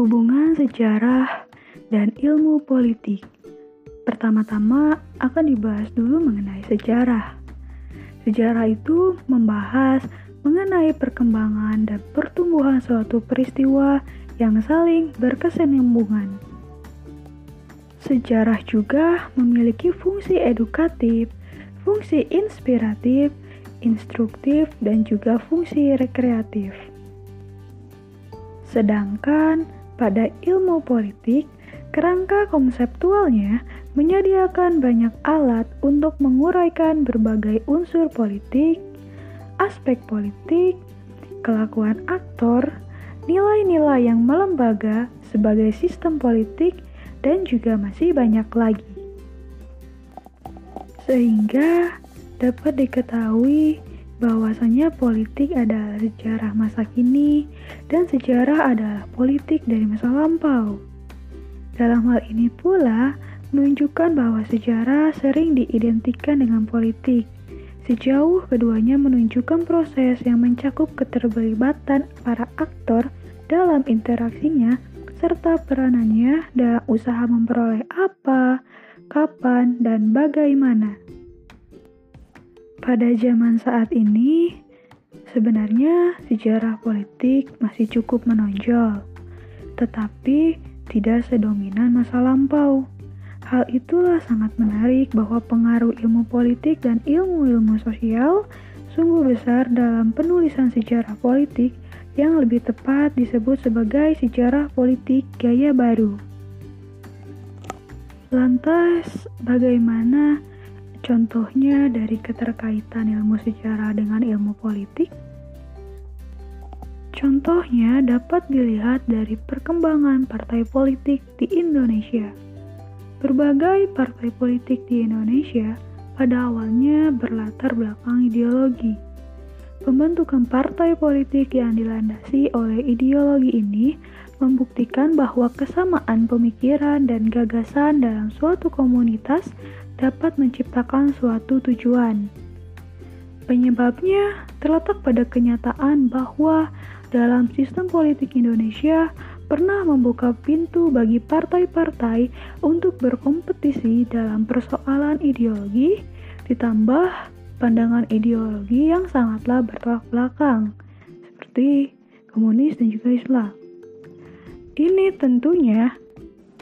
Hubungan sejarah dan ilmu politik. Pertama-tama akan dibahas dulu mengenai sejarah. Sejarah itu membahas mengenai perkembangan dan pertumbuhan suatu peristiwa yang saling berkesinambungan. Sejarah juga memiliki fungsi edukatif, fungsi inspiratif, instruktif, dan juga fungsi rekreatif. Sedangkan pada ilmu politik, kerangka konseptualnya menyediakan banyak alat untuk menguraikan berbagai unsur politik, aspek politik, kelakuan aktor, nilai-nilai yang melembaga sebagai sistem politik, dan juga masih banyak lagi. Sehingga dapat diketahui bahwasanya politik adalah sejarah masa kini dan sejarah adalah politik dari masa lampau. Dalam hal ini pula menunjukkan bahwa sejarah sering diidentikan dengan politik. Sejauh keduanya menunjukkan proses yang mencakup keterlibatan para aktor dalam interaksinya serta peranannya dalam usaha memperoleh apa, kapan, dan bagaimana. Pada zaman saat ini, sebenarnya sejarah politik masih cukup menonjol, tetapi tidak sedominan masa lampau. Hal itulah sangat menarik bahwa pengaruh ilmu politik dan ilmu-ilmu sosial sungguh besar dalam penulisan sejarah politik yang lebih tepat disebut sebagai sejarah politik gaya baru. Lantas, bagaimana Contohnya dari keterkaitan ilmu sejarah dengan ilmu politik. Contohnya dapat dilihat dari perkembangan partai politik di Indonesia. Berbagai partai politik di Indonesia pada awalnya berlatar belakang ideologi. Pembentukan partai politik yang dilandasi oleh ideologi ini membuktikan bahwa kesamaan pemikiran dan gagasan dalam suatu komunitas dapat menciptakan suatu tujuan. Penyebabnya terletak pada kenyataan bahwa dalam sistem politik Indonesia pernah membuka pintu bagi partai-partai untuk berkompetisi dalam persoalan ideologi, ditambah pandangan ideologi yang sangatlah bertolak belakang, seperti komunis dan juga Islam. Ini tentunya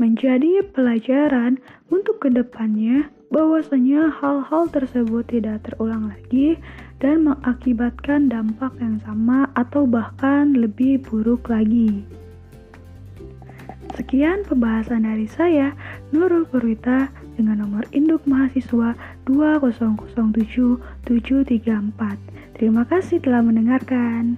menjadi pelajaran untuk ke depannya bahwasanya hal-hal tersebut tidak terulang lagi dan mengakibatkan dampak yang sama atau bahkan lebih buruk lagi. Sekian pembahasan dari saya, Nurul Purwita, dengan nomor induk mahasiswa 2007734. Terima kasih telah mendengarkan.